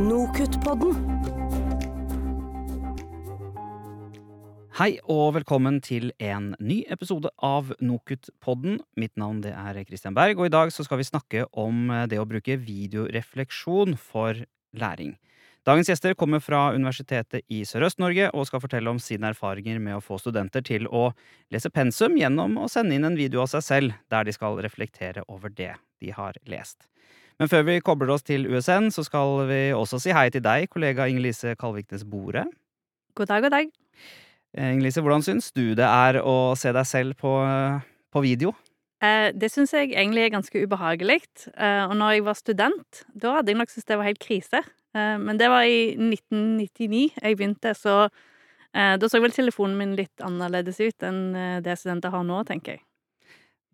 Nokutt-podden. Hei og velkommen til en ny episode av Nokutt-podden. Mitt navn er Christian Berg, og i dag skal vi snakke om eh, det å bruke videorefleksjon for læring. Dagens gjester kommer fra Universitetet i Sørøst-Norge og skal fortelle om sine erfaringer med å få studenter til å lese pensum gjennom å sende inn en video av seg selv, der de skal reflektere over det de har lest. Men før vi kobler oss til USN, så skal vi også si hei til deg, kollega Inger-Lise Kalviknes Bore. God dag, god dag. Eh, Inger-Lise, hvordan syns du det er å se deg selv på, på video? Eh, det syns jeg egentlig er ganske ubehagelig. Eh, og når jeg var student, da hadde jeg nok syntes det var helt krise. Eh, men det var i 1999 jeg begynte, så eh, da så vel telefonen min litt annerledes ut enn eh, det studenter har nå, tenker jeg.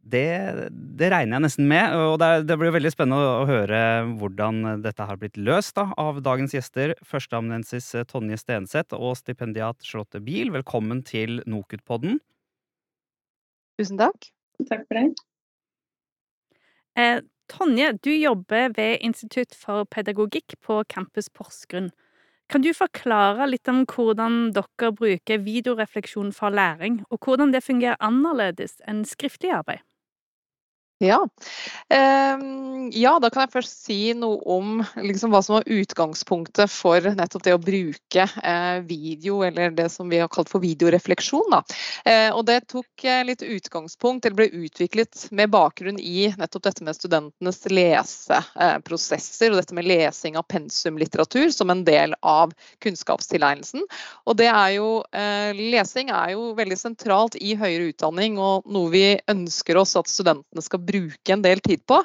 Det, det regner jeg nesten med, og det, det blir veldig spennende å, å høre hvordan dette har blitt løst da, av dagens gjester. Førsteamanuensis Tonje Stenseth og stipendiat Charlotte Biel, velkommen til NOKUT-podden. Tusen takk. Takk for det. Eh, Tonje, du jobber ved Institutt for pedagogikk på Campus Porsgrunn. Kan du forklare litt om hvordan dere bruker videorefleksjon for læring, og hvordan det fungerer annerledes enn skriftlig arbeid? Ja. Ehm, ja, da kan jeg først si noe om liksom, hva som var utgangspunktet for nettopp det å bruke eh, video, eller det som vi har kalt for videorefleksjon. Da. Eh, og det tok eh, litt utgangspunkt, eller ble utviklet med bakgrunn i nettopp dette med studentenes leseprosesser, og dette med lesing av pensumlitteratur som en del av kunnskapstilegnelsen. Og det er jo, lesing er jo veldig sentralt i høyere utdanning, og noe vi ønsker oss at studentene skal bruke en del tid på.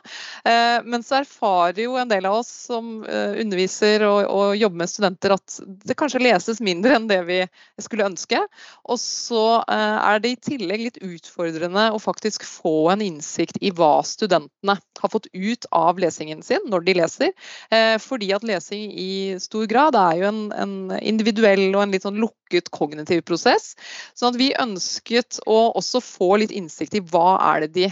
Eh, men så erfarer jo en del av oss som eh, underviser og, og, jobber med studenter at det kanskje leses mindre enn det vi skulle ønske. Og så eh, er det i tillegg litt utfordrende å faktisk få en innsikt i hva studentene har fått ut av lesingen sin når de leser. Fordi at lesing i stor grad er jo en, en individuell og en litt sånn lukket kognitiv prosess. Sånn at vi ønsket å også få litt innsikt i hva er det de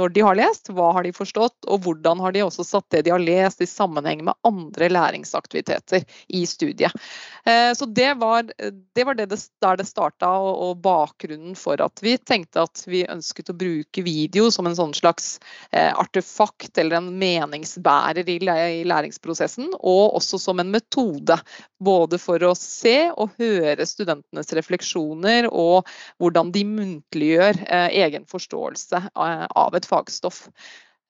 når de har lest, hva har de forstått, og hvordan har de også satt det de har lest i sammenheng med andre læringsaktiviteter i studiet. Eh, så det var det, var det der det starta, og, bakgrunnen for at vi tenkte at vi ønsket å bruke video som en sånn slags eh, artefakt eller en meningsbærer i læringsprosessen, og også som en metode. Både for å se og høre studentenes refleksjoner, og hvordan de muntliggjør eh, egen forståelse av et fagstoff.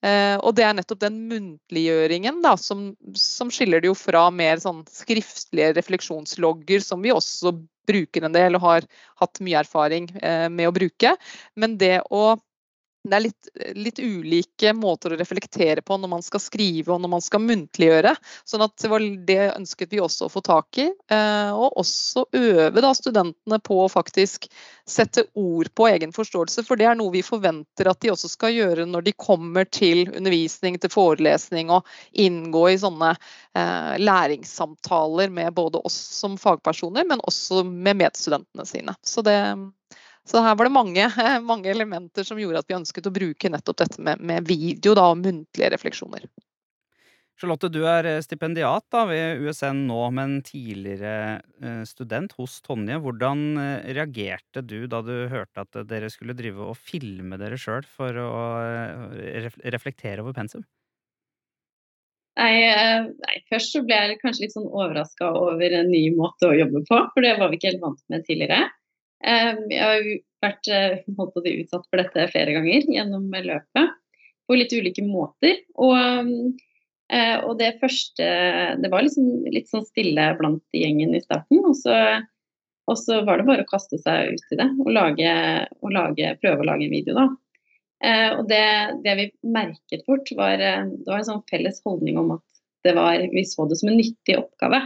Eh, og det er nettopp den muntliggjøringen da, som, som, skiller det jo fra mer sånn skriftlige refleksjonslogger, som vi også bruker en del og har hatt mye erfaring eh, med å bruke. Men det å det er litt, litt, ulike måter å reflektere på når man skal skrive og når man skal muntliggjøre. sånn at det var det ønsket vi også å få tak i. Eh, og også øve da studentene på å faktisk sette ord på egen forståelse. For det er noe vi forventer at de også skal gjøre når de kommer til undervisning, til forelesning og inngå i sånne eh, læringssamtaler med både oss som fagpersoner, men også med medstudentene sine. Så det så her var det mange, mange, elementer som gjorde at vi ønsket å bruke nettopp dette med, med video da, og muntlige refleksjoner. Charlotte, du er eh, stipendiat da, ved USN nå, men tidligere eh, student hos Tonje. Hvordan eh, reagerte du da du hørte at dere skulle drive og filme dere sjøl for å reflektere over pensum? Nei, nei, først så ble jeg kanskje litt sånn overraska over en ny måte å jobbe på, for det var vi ikke helt vant med tidligere. Jeg har vært å si, utsatt for dette flere ganger gjennom løpet på litt ulike måter. Og, eh, og det første Det var liksom litt sånn stille blant gjengen i starten. Og så, og så, var det bare å kaste seg ut i det og, lage, og lage, prøve å lage en video. da. Eh, og det, det, vi merket fort, var, det var en sånn felles holdning om at var, vi så det som en nyttig oppgave.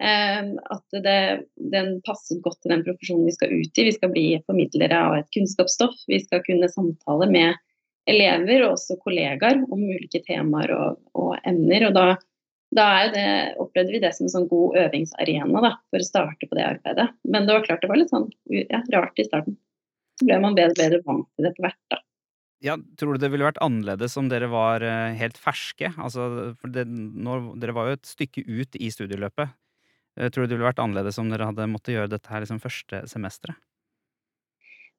Ehm, at det, den passer godt til den profesjonen vi skal ut i. Vi skal bli formidlere av et kunnskapsstoff. Vi skal kunne samtale med elever og også kollegaer om ulike temaer og, og emner. og da, da det, opplevde vi det som en sånn god øvingsarena da, for å starte på det arbeidet. Men det var klart det var litt sånn ja, rart i starten. Så ble man bedre, bedre vant til det etter hvert. da. Ja, tror du det ville vært annerledes om dere var eh, helt ferske? Altså, det, når, dere var jo et stykke ut i studieløpet. Eh, Tror du det ville vært annerledes om dere hadde måttet gjøre dette her liksom første semesteret?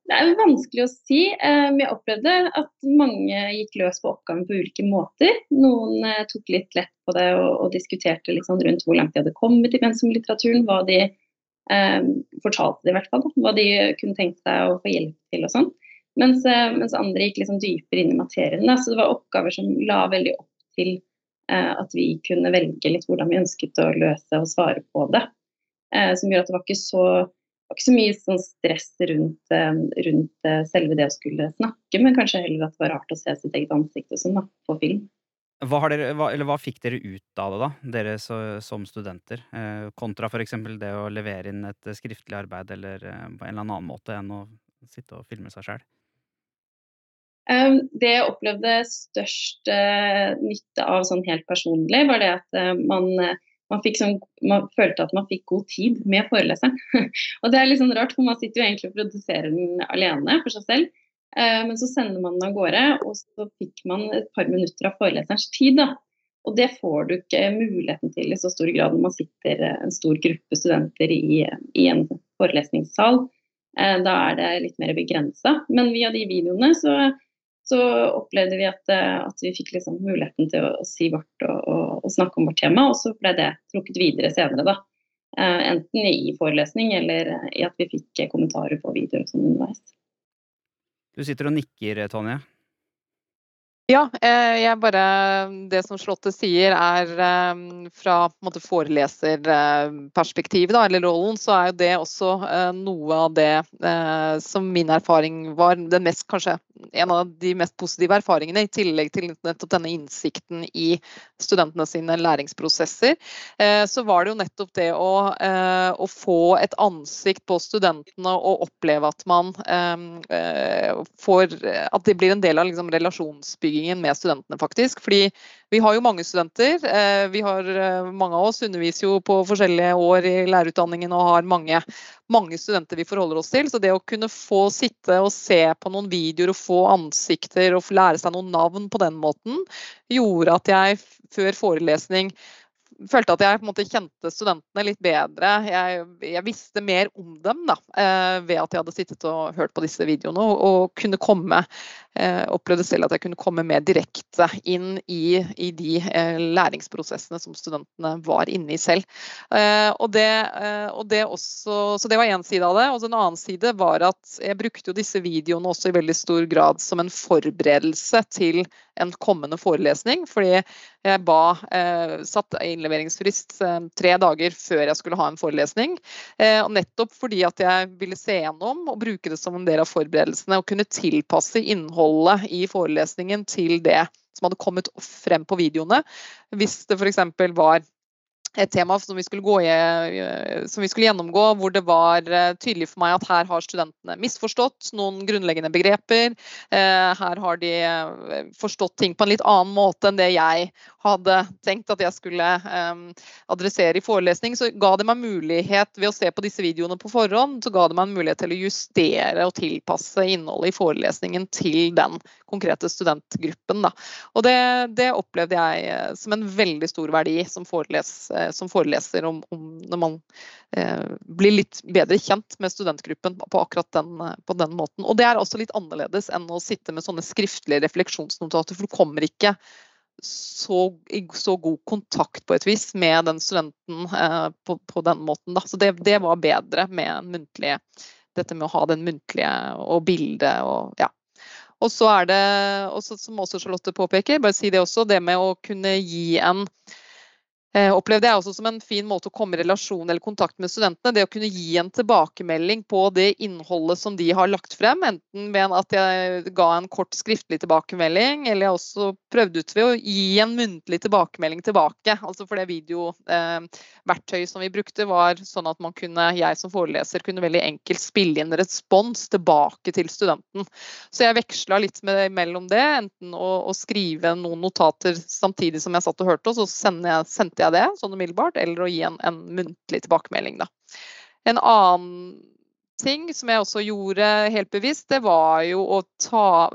Det er vanskelig å si. Eh, men Jeg opplevde at mange gikk løs på oppgaven på ulike måter. Noen eh, tok litt lett på det og, diskuterte sånn rundt hvor langt de hadde kommet i pensumlitteraturen. Hva de eh, fortalte, i hvert fall, hva de kunne tenkt seg å få hjelp til og sånn. Mens, eh, mens andre gikk liksom dypere inn i materien. Så det var oppgaver som la veldig opp til eh, at vi kunne velge litt hvordan vi ønsket å løse og svare på det. Eh, som gjør at det var ikke så var ikke så mye sånn stress rundt, eh, rundt eh, selve det å skulle snakke, men kanskje heller at det var rart å se sitt eget ansikt og sånn da, på film. Hva, dere, hva, hva fikk dere ut av det, da, dere så, som studenter? Eh, kontra f.eks. det å levere inn et eh, skriftlig arbeid eller eh, på en eller annen måte enn å sitte og filme seg sjøl? Um, det jeg opplevde størst eh, nytte av sånn helt personlig, var det at eh, man, eh, man, sånn, man følte at man fikk god tid med foreleseren. og det er litt sånn rart, for man sitter jo egentlig og produserer den alene for seg selv. Eh, men så sender man den av gårde, og så fikk man et par minutter av foreleserens tid. da. Og det får du ikke muligheten til i så stor grad når man sitter en stor gruppe studenter i, i en forelesningssal. Eh, Da er det litt mer begrensa. Men via de videoene så, så opplevde vi at, eh, at vi fikk liksom muligheten til å, å si vårt og, og, og snakke om vårt tema, og så ble det trukket videre senere, da. Eh, Enten i forelesning eller i at vi fikk kommentarer på videoer sånn underveis. Du sitter og nikker, Tonje. Ja, eh, jeg bare Det som Slåtte sier er eh, fra måte foreleserperspektivet, da, eller rollen, så er jo det også eh, noe av det som min erfaring var den mest, kanskje en av de mest positive erfaringene, i tillegg til nettopp denne innsikten i studentene sine læringsprosesser. Så var det jo nettopp det å, å få et ansikt på studentene og oppleve at man får At det blir en del av liksom, relasjonsbyggingen med studentene, faktisk. Fordi vi har jo mange studenter. eh, Vi har, eh, mange av oss underviser jo på forskjellige år i lærerutdanningen og har mange, mange studenter vi forholder oss til. Så det å kunne få sitte og se på noen videoer og få ansikter og lære seg noen navn på den måten, gjorde at jeg før forelesning følte at jeg på en måte kjente studentene litt bedre. Jeg, jeg visste mer om dem da, eh, ved at jeg hadde sittet og hørt på disse videoene. Og, og kunne komme, opplevde selv at jeg kunne komme mer direkte inn i, i de eh, læringsprosessene som studentene var inne i selv. Eh, og det, eh, og det også, så det var én side av det. Og en annen side var at jeg brukte jo disse videoene også i veldig stor grad som en forberedelse til en kommende forelesning. Fordi jeg ba, eh, satt innleveringsfrist eh, tre dager før jeg skulle ha en forelesning. Eh, og nettopp fordi at jeg ville se gjennom og bruke det som en del av forberedelsene og kunne tilpasse innholdet i forelesningen til det som hadde kommet frem på videoene. Hvis det f.eks. var et tema som vi, skulle i, eh, som vi skulle gjennomgå, hvor det var eh, tydelig for meg at her har studentene misforstått noen grunnleggende begreper. Eh, Her har de forstått ting på en litt annen måte enn det jeg hadde tenkt at jeg skulle adressere i forelesning. Så ga det meg mulighet, ved å se på disse videoene på forhånd, så ga det meg en mulighet til å justere og tilpasse innholdet i forelesningen til den konkrete studentgruppen. Og det, det opplevde jeg som en veldig stor verdi som, foreles, eh, som foreleser om, om når man eh, blir litt bedre kjent med studentgruppen på akkurat den, eh, på den måten. Og det er også litt annerledes enn å sitte med sånne skriftlige refleksjonsnotater, for du kommer ikke så, i så god kontakt på et vis med den studenten eh, på, på den måten. Da. Så det, det var bedre med muntlige, dette med å ha den muntlige og bildet og ja. Og så er det, også, som også Charlotte påpeker, bare si det også, det med å kunne gi en eh, opplevde jeg også som en fin måte å komme i relasjon eller kontakt med studentene. Det å kunne gi en tilbakemelding på det innholdet som de har lagt frem. Enten ved at jeg ga en kort skriftlig tilbakemelding, eller jeg også prøvde ut ved å gi en muntlig tilbakemelding tilbake. Altså for det videoverktøyet som vi brukte var sånn at man kunne, jeg som foreleser kunne veldig enkelt spille inn respons tilbake til studenten. Så jeg veksla litt med, mellom det, enten å, å skrive noen notater samtidig som jeg satt og hørte, og så sendte jeg, sendte jeg det sånn umiddelbart, eller å gi en, en muntlig tilbakemelding. Da. En annen ting som jeg også gjorde helt bevisst, det var jo å ta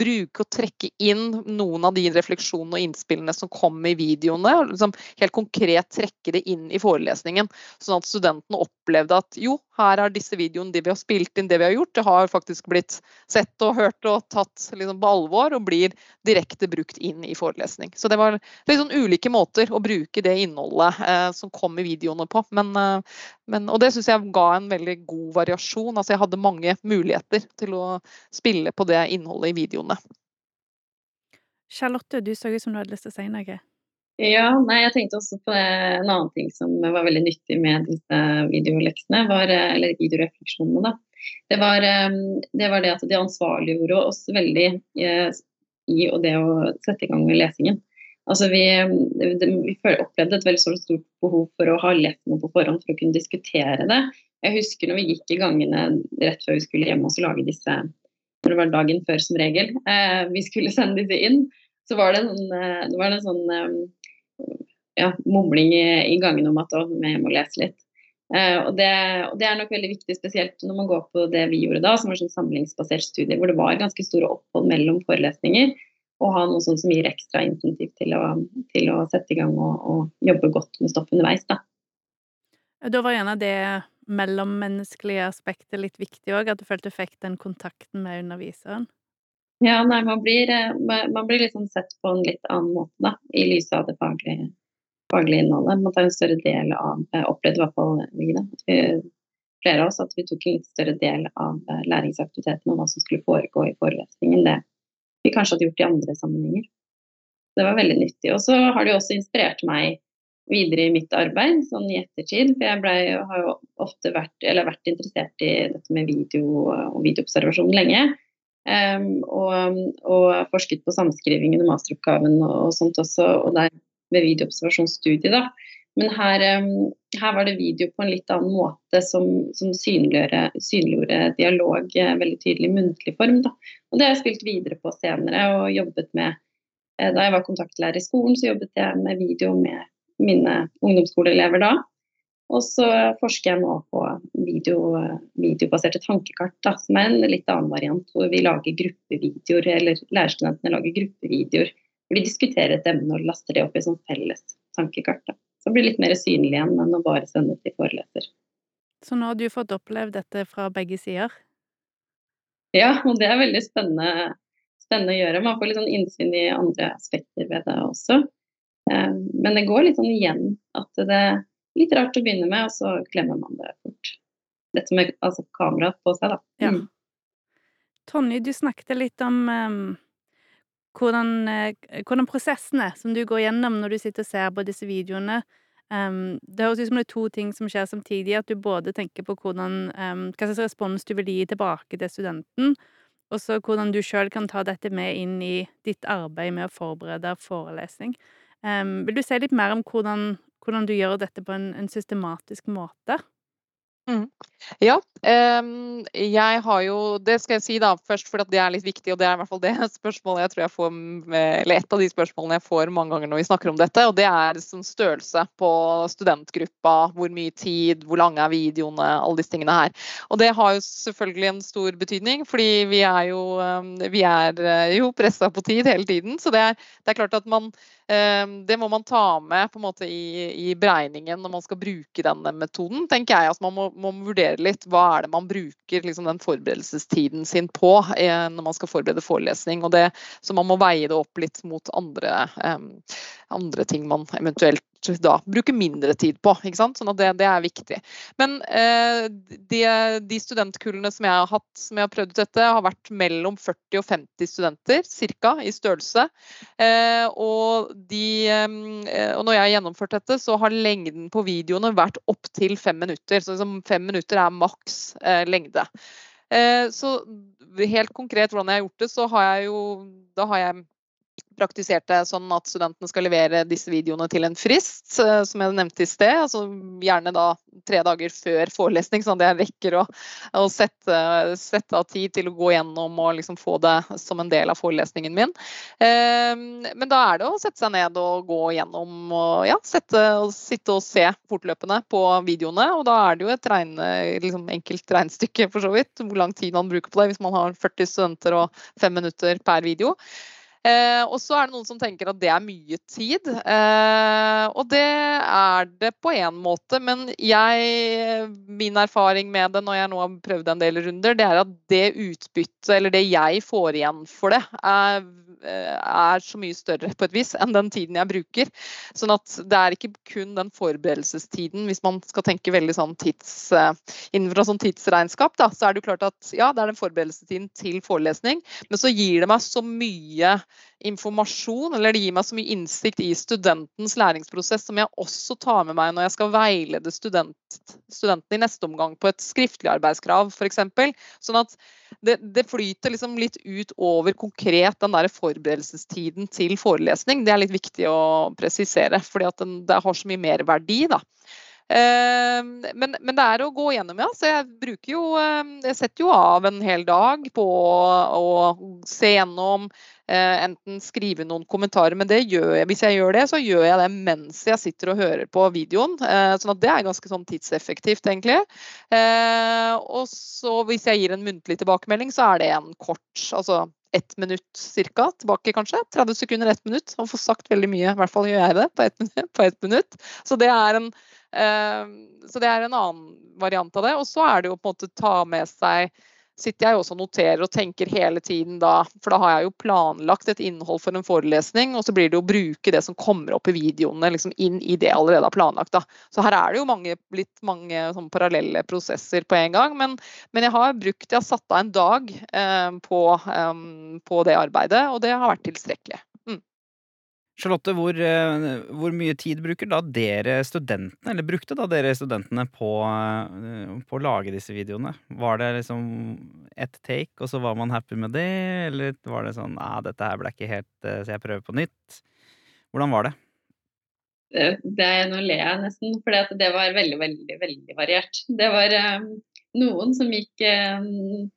bruke og trekke inn noen av de refleksjonene og innspillene som kommer i videoene. Liksom helt konkret trekke det inn i forelesningen, sånn at studentene opplevde at jo, her er disse videoene, de vi har spilt inn, det vi har gjort, det har faktisk blitt sett og hørt og tatt liksom, på alvor og blir direkte brukt inn i forelesning. Så det var liksom ulike måter å bruke det innholdet eh, som kom i videoene på. Men, eh, men, og det syns jeg ga en veldig god variasjon. Altså jeg hadde mange muligheter til å spille på det innholdet i videoene. Charlotte, du så ut som du hadde lyst til å si noe. Ja, nei, jeg tenkte også på en annen ting som var veldig nyttig med disse videoleksene, var, eller videorefleksjonene. da. Det var, eh, det var, det at de ansvarliggjorde oss veldig eh, i det å sette i gang med lesingen. Altså vi, vi opplevde et veldig stort behov for å ha lett noe på forhånd for å kunne diskutere det. Jeg husker når vi gikk i gangene rett før vi skulle hjem og lage disse når det var dagen før som regel, eh, vi skulle sende disse inn, så var det en sånn, det en sånn eh, ja, mumling i, i gangen om at å, jeg må lese litt. Eh, og, det, og, det, er nok veldig viktig, spesielt når man går på det vi gjorde da, som var sånn samlingsbasert studie, hvor det var ganske store opphold mellom forelesninger, å ha noe sånt som gir ekstra insentiv til å, til å sette i gang og, og jobbe godt med stoff underveis. Da. da var gjerne det mellommenneskelige aspektet litt viktig òg? At du følte du fikk den kontakten med underviseren? Ja, nei, man blir, eh, man blir liksom sett på en litt annen måte, da, i lys av det faglige, faglige innholdet. Man tar en større del av Jeg opplevde i hvert fall vi, da, at vi, flere av oss, at vi tok en litt større del av eh, læringsaktiviteten og hva som skulle foregå i forelesningen. Det vi kanskje hadde gjort i andre sammenhenger. Det var veldig nyttig. Og så har det jo også inspirert meg videre i mitt arbeid, sånn i ettertid. For jeg ble, har jo ofte vært, eller vært interessert i dette med video og videoobservasjon lenge. Um, og, og, forsket på samskrivingen og masteroppgaven og, og, sånt også, og der med videoobservasjonsstudiet, da. Men her, her, var det video på en litt annen måte som, som synliggjorde dialog eh, veldig tydelig i muntlig form. Da. Og det har jeg spilt videre på senere og jobbet med. Eh, da jeg var kontaktlærer i skolen, så jobbet jeg med video med mine ungdomsskoleelever da. Og så forsker jeg nå på video, videobaserte tankekart, da, som er en litt annen variant, hvor vi lager gruppevideoer, eller lærerstudentene lager gruppevideoer. Hvor de diskuterer et emne og laster det opp i sånn felles tankekart. Da. Så det blir litt mer synlig igjen enn å bare sende til foreleser. Så nå har du fått opplevd dette fra begge sider? Ja, og det er veldig spennende, spennende å gjøre. Man får litt sånn innsyn i andre aspekter ved det også. Eh, men det går litt sånn igjen at det er litt rart å begynne med, og så glemmer man det fort. Dette med altså, kameraet på seg, da. Ja. Mm. Tonje, du snakket litt om um, hvordan, uh, hvordan prosessene som du går gjennom når du sitter og ser på disse videoene um, Det høres ut som det er to ting som skjer samtidig. At du både tenker på hvordan, um, hva slags respons du vil gi tilbake til studenten, og så hvordan du sjøl kan ta dette med inn i ditt arbeid med å forberede forelesning. Um, vil du si litt mer om hvordan, hvordan du gjør dette på en, en systematisk måte? Mm. Ja. Um, jeg har jo Det skal jeg si da først, for det er litt viktig, og det er i hvert fall det spørsmålet jeg tror jeg får Eller et av de spørsmålene jeg får mange ganger når vi snakker om dette, og det er sånn størrelse på studentgruppa. Hvor mye tid, hvor lange er videoene, alle disse tingene her. Og det har jo selvfølgelig en stor betydning, fordi vi er jo, vi er eh, jo pressa på tid hele tiden. Så det er, det er klart at man det må man ta med på en måte i, i beregningen når man skal bruke denne metoden, tenker jeg. Altså man må, må vurdere litt hva er det man bruker liksom, den forberedelsestiden sin på eh, når man skal forberede forelesning. det, Så man må veie det opp litt mot andre, eh, andre ting man eventuelt da bruke mindre tid på. ikke sant? Sånn at det, det er viktig. Men eh, de, de, studentkullene som jeg har hatt, som jeg har prøvd ut dette, har vært mellom 40 og 50 studenter ca. i størrelse. Eh, og, de, eh, og, når jeg har gjennomført dette, så har lengden på videoene vært opptil fem minutter. Så liksom fem minutter er maks eh, lengde. Eh, så helt konkret hvordan jeg har gjort det, så har jeg jo Da har jeg praktiserte sånn at studentene skal levere disse videoene til en frist, eh, som jeg nevnte i sted. Altså gjerne da tre dager før forelesning, sånn at jeg rekker å, å sette, sette, av tid til å gå gjennom og liksom få det som en del av forelesningen min. Eh, men da er det å sette seg ned og gå gjennom og ja, sette, og sitte og se fortløpende på videoene. Og da er det jo et regne, liksom enkelt regnestykke for så vidt, hvor lang tid man bruker på det hvis man har 40 studenter og 5 minutter per video. Eh, og så er det noen som tenker at det er mye tid. Eh, og det er det på én måte, men jeg, min erfaring med det når jeg nå har prøvd en del runder, det er at det utbyttet, eller det jeg får igjen for det, er, er, så mye større på et vis enn den tiden jeg bruker. Sånn at det er ikke kun den forberedelsestiden, hvis man skal tenke veldig sånn tids, innenfor sånn tidsregnskap, da, så er det jo klart at ja, det er den forberedelsestiden til forelesning, men så gir det meg så mye informasjon, eller det gir meg så mye innsikt i studentens læringsprosess som jeg også tar med meg når jeg skal veilede student, studenten i neste omgang på et skriftlig arbeidskrav f.eks. Sånn at det, det, flyter liksom litt ut over konkret den der forberedelsestiden til forelesning. Det er litt viktig å presisere, fordi at den, det har så mye mer verdi. da. Ehm, men, men, det er å gå gjennom, ja. Så jeg bruker jo ehm, Jeg setter jo av en hel dag på å se gjennom, enten skrive noen kommentarer. Men jeg, hvis jeg gjør det, så gjør jeg det mens jeg sitter og hører på videoen. Eh, sånn at det er ganske sånn tidseffektivt, egentlig. Eh, og så hvis jeg gir en muntlig tilbakemelding, så er det en kort, altså ett minutt cirka tilbake, kanskje. 30 sekunder, ett minutt. Og får sagt veldig mye. I hvert fall gjør jeg det på ett minutt. På ett minutt. Så det en så det er en annen variant av det. Og så er det jo på en måte ta med seg sitter jeg også og noterer og tenker hele tiden da, for da har jeg jo planlagt et innhold for en forelesning, og så blir det å bruke det som kommer opp i videoene liksom inn i det jeg allerede har planlagt. Da. Så her er det jo mange, litt mange sånn parallelle prosesser på en gang, men, men, jeg har brukt, jeg har satt av en dag eh, på, eh, på det arbeidet, og det har vært tilstrekkelig. Charlotte, hvor, eh, hvor, mye tid bruker da dere studentene, eller brukte da dere studentene på, eh, på, å lage disse videoene? Var det liksom ett take, og så var man happy med det, eller var det sånn nei, ah, dette her ble ikke helt eh, så jeg prøver på nytt? Hvordan var det? Det, Nå ler jeg nesten, for det var veldig, veldig, veldig variert. Det var um, noen som gikk um,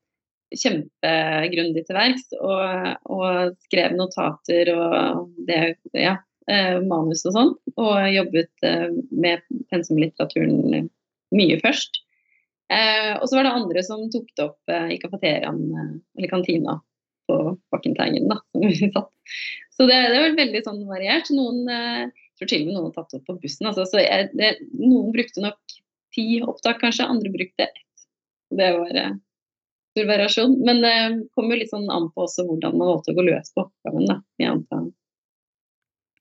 kjempegrundig til verks og, og, skrev notater og det, ja, eh, manus og sånn. Og jobbet eh, med pensumlitteraturen mye først. Eh, og så var det andre som tok det opp i kafeteriaen, eller kantina på Bakkenteigen, da. Så det, det var veldig sånn variert. Noen jeg tror til og med noen har tatt det opp på bussen. Altså, så jeg, det, noen brukte nok ti opptak, kanskje. Andre brukte ett. Det var stor variasjon. Men det eh, kommer jo litt sånn an på også hvordan man valgte å gå løs på oppgaven. da, i antall.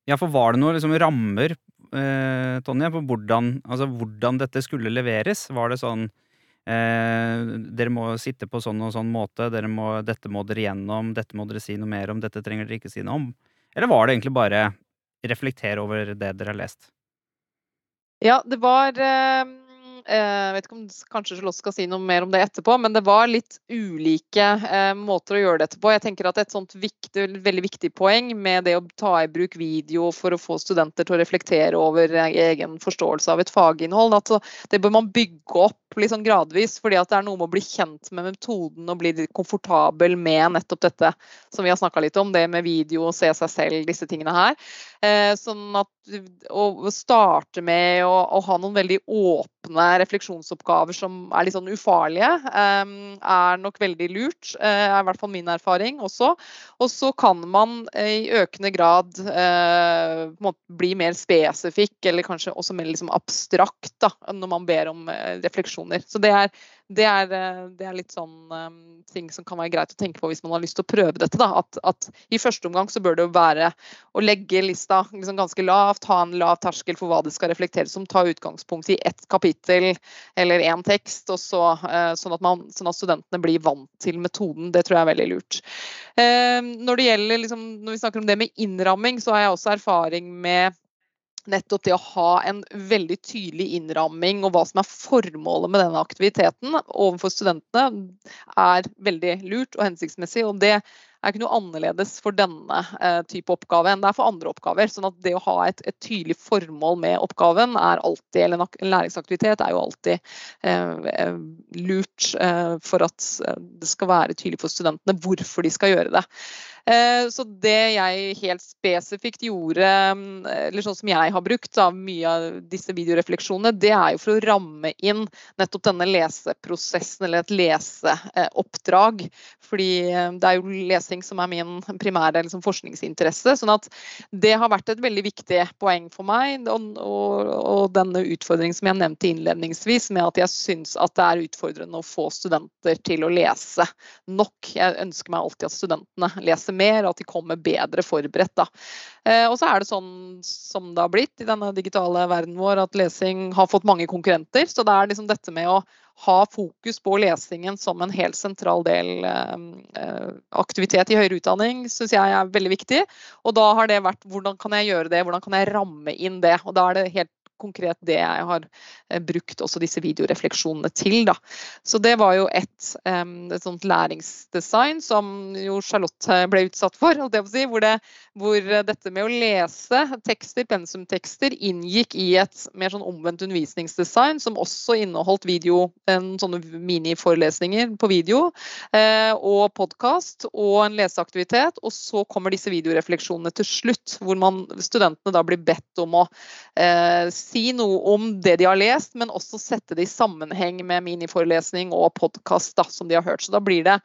Ja, for var det noen liksom rammer, eh, Tonje, på hvordan, altså, hvordan dette skulle leveres? Var det sånn eh, dere må sitte på sånn og sånn måte, må, dette må dere gjennom, dette må dere si noe mer om, dette trenger dere ikke si noe om? Eller var det egentlig bare reflektere over det dere har lest? Ja, det var eh jeg eh, vet ikke om kanskje Charlotte skal si noe mer om det etterpå, men det var litt ulike eh, måter å gjøre dette på. Jeg tenker at Et sånt viktig, veldig viktig poeng med det å ta i bruk video for å få studenter til å reflektere over egen forståelse av et faginnhold, at det bør man bygge opp sånn gradvis. fordi at det er noe med å bli kjent med metoden og bli komfortabel med nettopp dette som vi har snakka litt om, det med video, og se seg selv, disse tingene her. Eh, sånn at å starte med å, å, ha noen veldig åpne refleksjonsoppgaver som er litt sånn ufarlige, eh, er nok veldig lurt. Eh, er i hvert fall min erfaring også. Og så kan man i økende grad bli mer spesifikk, eller kanskje også mer liksom abstrakt, da, når man ber om refleksjoner. Så det er det er, eh, det er, litt sånn um, ting som kan være greit å tenke på hvis man har lyst til å prøve dette. Da. At, at I første omgang så bør det jo være å legge lista liksom ganske lavt, ha en lav terskel for hva det skal reflekteres om. ta utgangspunkt i ett kapittel eller én tekst, så, uh, sånn, at man, sånn, at studentene blir vant til metoden. Det tror jeg er veldig lurt. Når, det gjelder, liksom, når vi snakker om det med innramming, så har jeg også erfaring med nettopp det å ha en veldig tydelig innramming og hva som er formålet med denne aktiviteten overfor studentene, er veldig lurt og hensiktsmessig. Og det er ikke noe annerledes for denne eh, type oppgave enn det er for andre oppgaver. sånn at det å ha et, et tydelig formål med oppgaven alltid, eller en læringsaktivitet er jo alltid eh, eh lurt eh, for at eh, det skal være tydelig for studentene hvorfor de skal gjøre det. Eh, så det jeg helt spesifikt gjorde, mm, eller sånn som jeg har brukt av mye av disse videorefleksjonene, det er jo for å ramme inn nettopp denne leseprosessen eller et leseoppdrag. Fordi eh, det er jo lesing som er min primære liksom, forskningsinteresse. sånn at det har vært et veldig viktig poeng for meg. Og, og, og denne utfordringen som jeg nevnte innledningsvis, med at jeg syns at det er utfordrende å få studenter til å lese nok. Jeg ønsker meg alltid at studentene leser mer, og at de kommer bedre forberedt. Da. Eh, og så er det sånn som det har blitt i denne digitale verden vår, at lesing har fått mange konkurrenter. Så det er liksom dette med å ha fokus på lesingen som en helt sentral del eh, eh aktivitet i høyere utdanning, syns jeg er veldig viktig. Og da har det vært hvordan kan jeg gjøre det, hvordan kan jeg ramme inn det. Og da er det helt konkret det jeg har eh, brukt også disse videorefleksjonene til. Da. Så det var jo et, et sånt læringsdesign som jo Charlotte ble utsatt for, si, hvor, det, hvor, dette med å lese tekster, pensumtekster, inngikk i et mer sånn omvendt undervisningsdesign som også inneholdt video, en sånne miniforelesninger på video, eh, og podkast og en leseaktivitet. Og så kommer disse videorefleksjonene til slutt, hvor man, studentene da blir bedt om å eh, si noe om det de har lest, men også sette det i sammenheng med miniforelesning og podkast som de har hørt. Så da blir det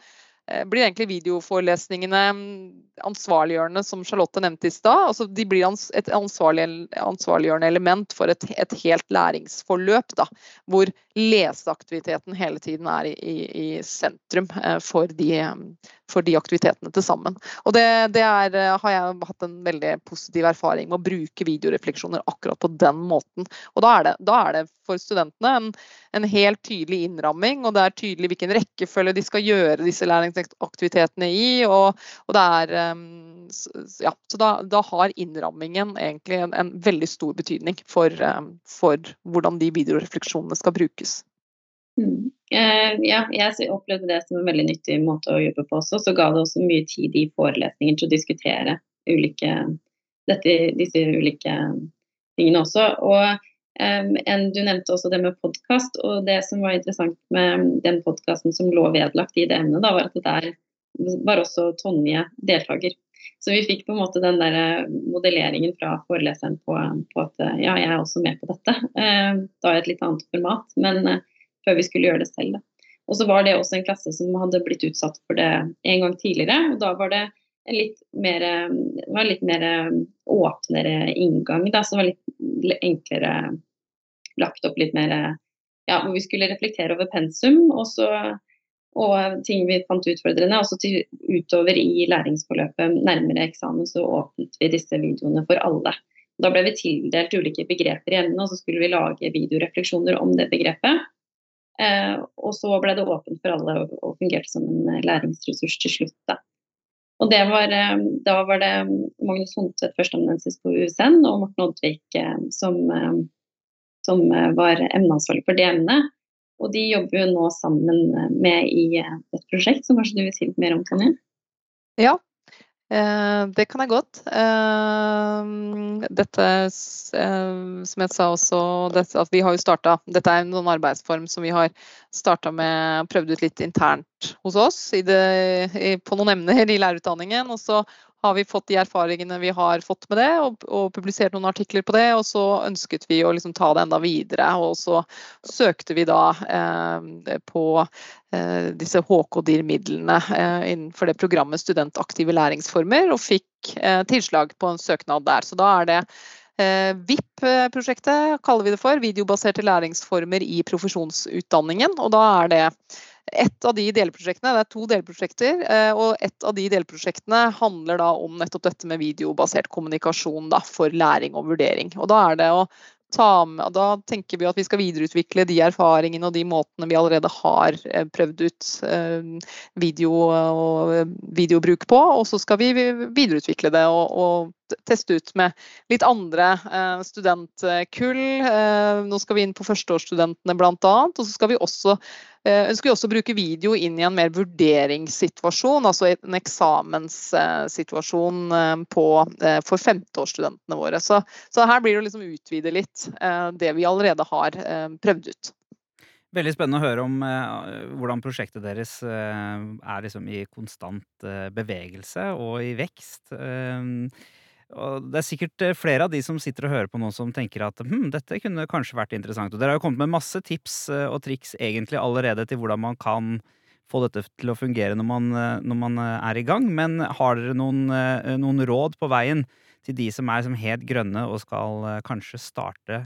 Eh, blir egentlig videoforelesningene mm, ansvarliggjørende, som Charlotte nevnte i stad. Altså, de blir et ansvarlig, ansvarliggjørende element for et, et helt læringsforløp, da, hvor leseaktiviteten hele tiden er i, i, i sentrum eh, for de, for de, aktivitetene til sammen. Og det, det er, eh, har jeg hatt en veldig positiv erfaring med å bruke videorefleksjoner akkurat på den måten. Og da er det, da er det for studentene en, en helt tydelig innramming, og det er tydelig hvilken rekkefølge de skal gjøre disse læringsaktivitetene i. Og, og det er ehm, ja, så da, da, har innrammingen egentlig en, en veldig stor betydning for, ehm, for, hvordan de videorefleksjonene skal brukes. Mm. Eh, ja, jeg opplevde det som en veldig nyttig måte å jobbe på også. Så ga det også mye tid i forelesninger til å diskutere ulike, dette, disse ulike tingene også. Og Um, du nevnte også det med podkast, og det som var interessant med den podkasten som lå vedlagt i det emnet, da, var at det der var også Tonje deltaker. Så vi fikk på en måte den der eh, modelleringen fra foreleseren på, på at ja, jeg er også med på dette. Uh, da i et litt annet format, men uh, før vi skulle gjøre det selv. Og så var det også en klasse som hadde blitt utsatt for det en gang tidligere. og Da var det en litt mer, var litt mer åpnere inngang, da, som var litt enklere lagt opp litt mer ja, hvor vi skulle reflektere over pensum og, så, og ting vi fant utfordrende. Og så utover i læringsforløpet nærmere eksamen så åpnet vi disse videoene for alle. Da ble vi tildelt ulike begreper i emnet, og så skulle vi lage videorefleksjoner om det begrepet. Eh, og så ble det åpent for alle og, fungerte som en læringsressurs til slutt. Da. Og det var, eh, da var det Magnus Hontvedt, førsteamanuensis på USN, og Morten Oddvik eh, som eh, som eh, var emneansvarlig for det emnet. Og de jobber jo nå sammen eh, med i eh, et prosjekt som kanskje du vil si litt mer om, Tonje? Ja, det kan jeg godt. Dette, som jeg sa også, at vi har jo starta Dette er en arbeidsform som vi har starta med prøvd ut litt internt hos oss det, på noen emner i lærerutdanningen. Og så har vi fått de erfaringene vi har fått med det, og, og publisert noen artikler på det. Og så ønsket vi å liksom ta det enda videre, og så søkte vi da eh, på eh, disse HK-DIR-midlene eh, innenfor det programmet Studentaktive læringsformer, og fikk eh, tilslag på en søknad der. Så da er det eh, VIP-prosjektet, kaller vi det for. Videobaserte læringsformer i profesjonsutdanningen. Og da er det et av de delprosjektene, Det er to delprosjekter, eh, og et av de delprosjektene handler da om nettopp dette med videobasert kommunikasjon da, for læring og vurdering. Og da er det å ta med, da tenker vi at vi skal videreutvikle de erfaringene og de måtene vi allerede har eh, prøvd ut eh, video og videobruk på. Og så skal vi videreutvikle det og, og teste ut med litt andre studentkull. Nå skal vi inn på førsteårsstudentene bl.a. Og så skal vi også ønsker vi også å bruke video inn i en mer vurderingssituasjon, altså en eksamenssituasjon på, for femteårsstudentene våre. Så, så, her blir det å liksom utvide litt det vi allerede har prøvd ut. Veldig spennende å høre om eh, hvordan prosjektet deres eh, er liksom i konstant eh, bevegelse og i vekst. Og det er sikkert flere av de som sitter og hører på nå som tenker at hm, dette kunne kanskje vært interessant. Og dere har jo kommet med masse tips og triks egentlig allerede til hvordan man kan få dette til å fungere når man, når man er i gang. Men har dere noen, noen råd på veien til de som er som helt grønne og skal kanskje starte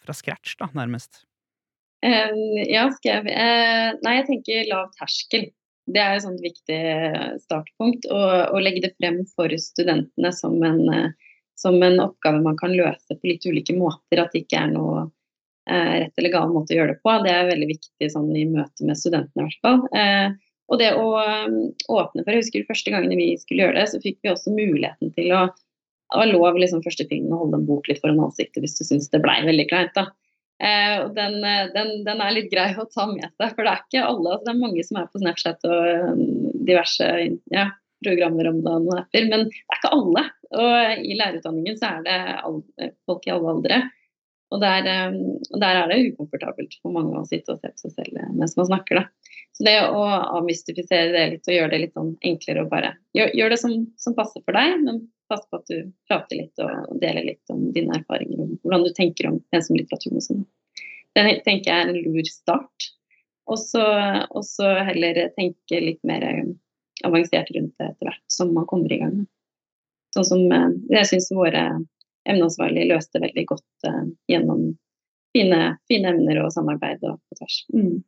fra scratch, da, nærmest? ja, skal jeg uh, Nei, jeg tenker lav terskel. Det er et viktig startpunkt. Å legge det frem for studentene som en, uh, som en, oppgave man kan løse på litt ulike måter. At det ikke er noe eh, rett eller gal måte å gjøre det på. Det er veldig viktig sånn, i møte med studentene i hvert fall. og det å um, åpne for Jeg husker første gangen vi skulle gjøre det, så fikk vi også muligheten til å det var lov liksom første filmen å holde en bok litt foran ansiktet hvis du syns det blei veldig kleint. da. Eh, og den, eh, den, den, er litt grei å ta med seg, for det er ikke alle. Altså det er mange som er på Snapchat og eh, diverse ja, programmer om dagen og apper, men det er ikke alle. Og i lærerutdanningen så er det folk i alle aldre. Og der, der, er det ukomfortabelt for mange å sitte og se på seg selv mens man snakker. Da. Så det å avmystifisere det litt og gjøre det litt sånn enklere og bare gjør, gjør det som, som, passer for deg, men pass på at du prater litt og deler litt om dine erfaringer og hvordan du tenker om pensumlitteraturen og sånn. Det tenker jeg er en lur start. Og så heller tenke litt mer avansert rundt det etter hvert som man kommer i gang. Sånn som eh, jeg syns våre emneansvarlige løste veldig godt uh, gjennom fine, fine, emner og samarbeid og på tvers. Mm.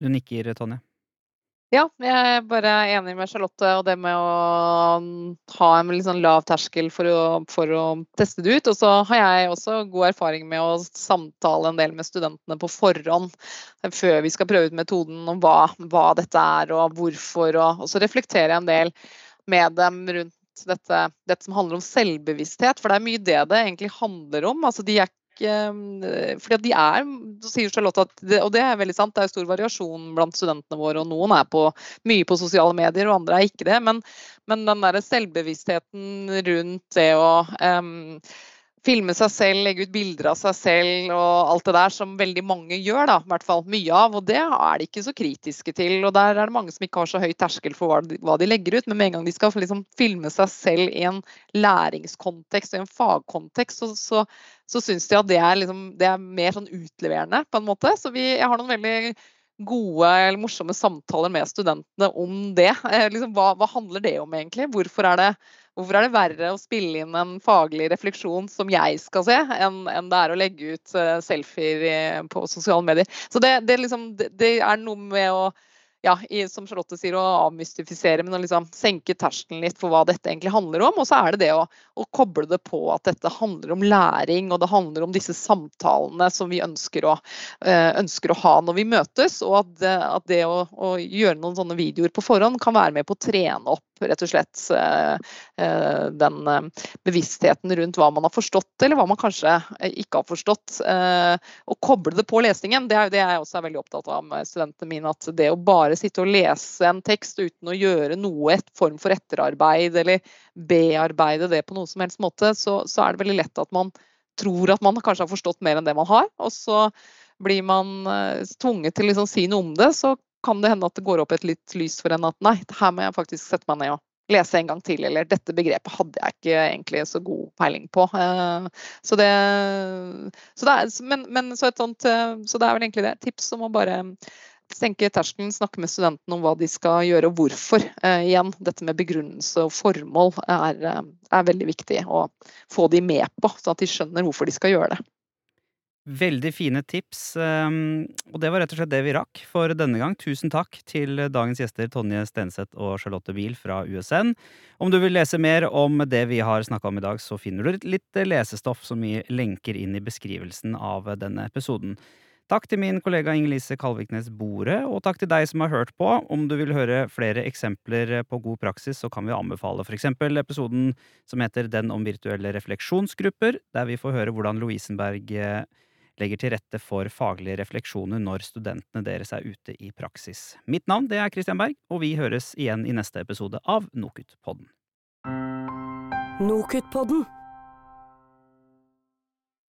Du nikker, Tonje? Ja, jeg er bare enig med Charlotte og det med å ha en litt sånn lav terskel for å, for å, teste det ut. Og så har jeg også god erfaring med å samtale en del med studentene på forhånd før vi skal prøve ut metoden om hva, hva dette er og hvorfor. Og, og så reflekterer jeg en del med dem rundt dette, dette, som handler om selvbevissthet, for det er mye det det egentlig handler om. Altså, de er fordi at de er, så sier Charlotte at, og det er veldig sant, det er stor variasjon blant studentene våre. og Noen er på, mye på sosiale medier, og andre er ikke det. Men, men den der selvbevisstheten rundt det å um, filme seg selv, legge ut bilder av seg selv og alt det der som veldig mange gjør, da, i hvert fall mye av. Og det er de ikke så kritiske til. Og der er det mange som ikke har så høy terskel for hva de, hva de legger ut. Men med en gang de skal liksom filme seg selv i en læringskontekst og i en fagkontekst, så, så, så syns de at det er, liksom, det er, mer sånn utleverende, på en måte. Så vi, jeg har noen veldig gode eller morsomme samtaler med studentene om det. Eh, liksom, hva, hva handler det om egentlig? Hvorfor er det Hvorfor er det verre å spille inn en faglig refleksjon som jeg skal se, enn, enn det er å legge ut uh, selfier på sosiale medier? Så det, det, liksom, er noe med å ja, i, som Charlotte sier, å avmystifisere, men å liksom senke terskelen litt for hva dette egentlig handler om. Og så er det det å, å, koble det på at dette handler om læring, og det handler om disse samtalene som vi ønsker å, øh, ønsker å ha når vi møtes. Og at, at det å, å, gjøre noen sånne videoer på forhånd kan være med på å trene opp rett og slett øh, den bevisstheten rundt hva man har forstått, eller hva man kanskje ikke har forstått. Å koble det på lesningen, det er jo det jeg også er veldig opptatt av med studentene mine. at det å bare sitte og lese en tekst uten å gjøre noe et form for etterarbeid eller bearbeide det på noen som helst måte, så, så er det veldig lett at man tror at man kanskje har forstått mer enn det man har. Og så blir man tvunget til å liksom si noe om det, så kan det hende at det går opp et litt lys for en at nei, her må jeg faktisk sette meg ned og lese en gang til. Eller dette begrepet hadde jeg ikke egentlig så god peiling på. Uh, så det, så det er, men, men så, sånt, uh, så det er vel egentlig det. Tips om å bare senke terskelen, snakke med studentene om hva de skal gjøre og hvorfor. Eh, igjen, dette med begrunnelse og formål er, eh, er, veldig viktig å få de med på, så at de skjønner hvorfor de skal gjøre det. Veldig fine tips. Um, og det var rett og slett det vi rakk for denne gang. Tusen takk til dagens gjester Tonje Stenseth og Charlotte Biel fra USN. Om du vil lese mer om det vi har snakka om i dag, så finner du litt lesestoff som vi lenker inn i beskrivelsen av denne episoden. Takk til min kollega Inger-Lise Kalviknes Bore, og takk til deg som har hørt på. Om du vil høre flere eksempler på god praksis, så kan vi anbefale for eksempel episoden som heter Den om virtuelle refleksjonsgrupper, der vi får høre hvordan Lovisenberg eh, legger til rette for faglige refleksjoner når studentene deres er ute i praksis. Mitt navn det er Christian Berg, og vi høres igjen i neste episode av NOKUT-podden. Nokutpodden.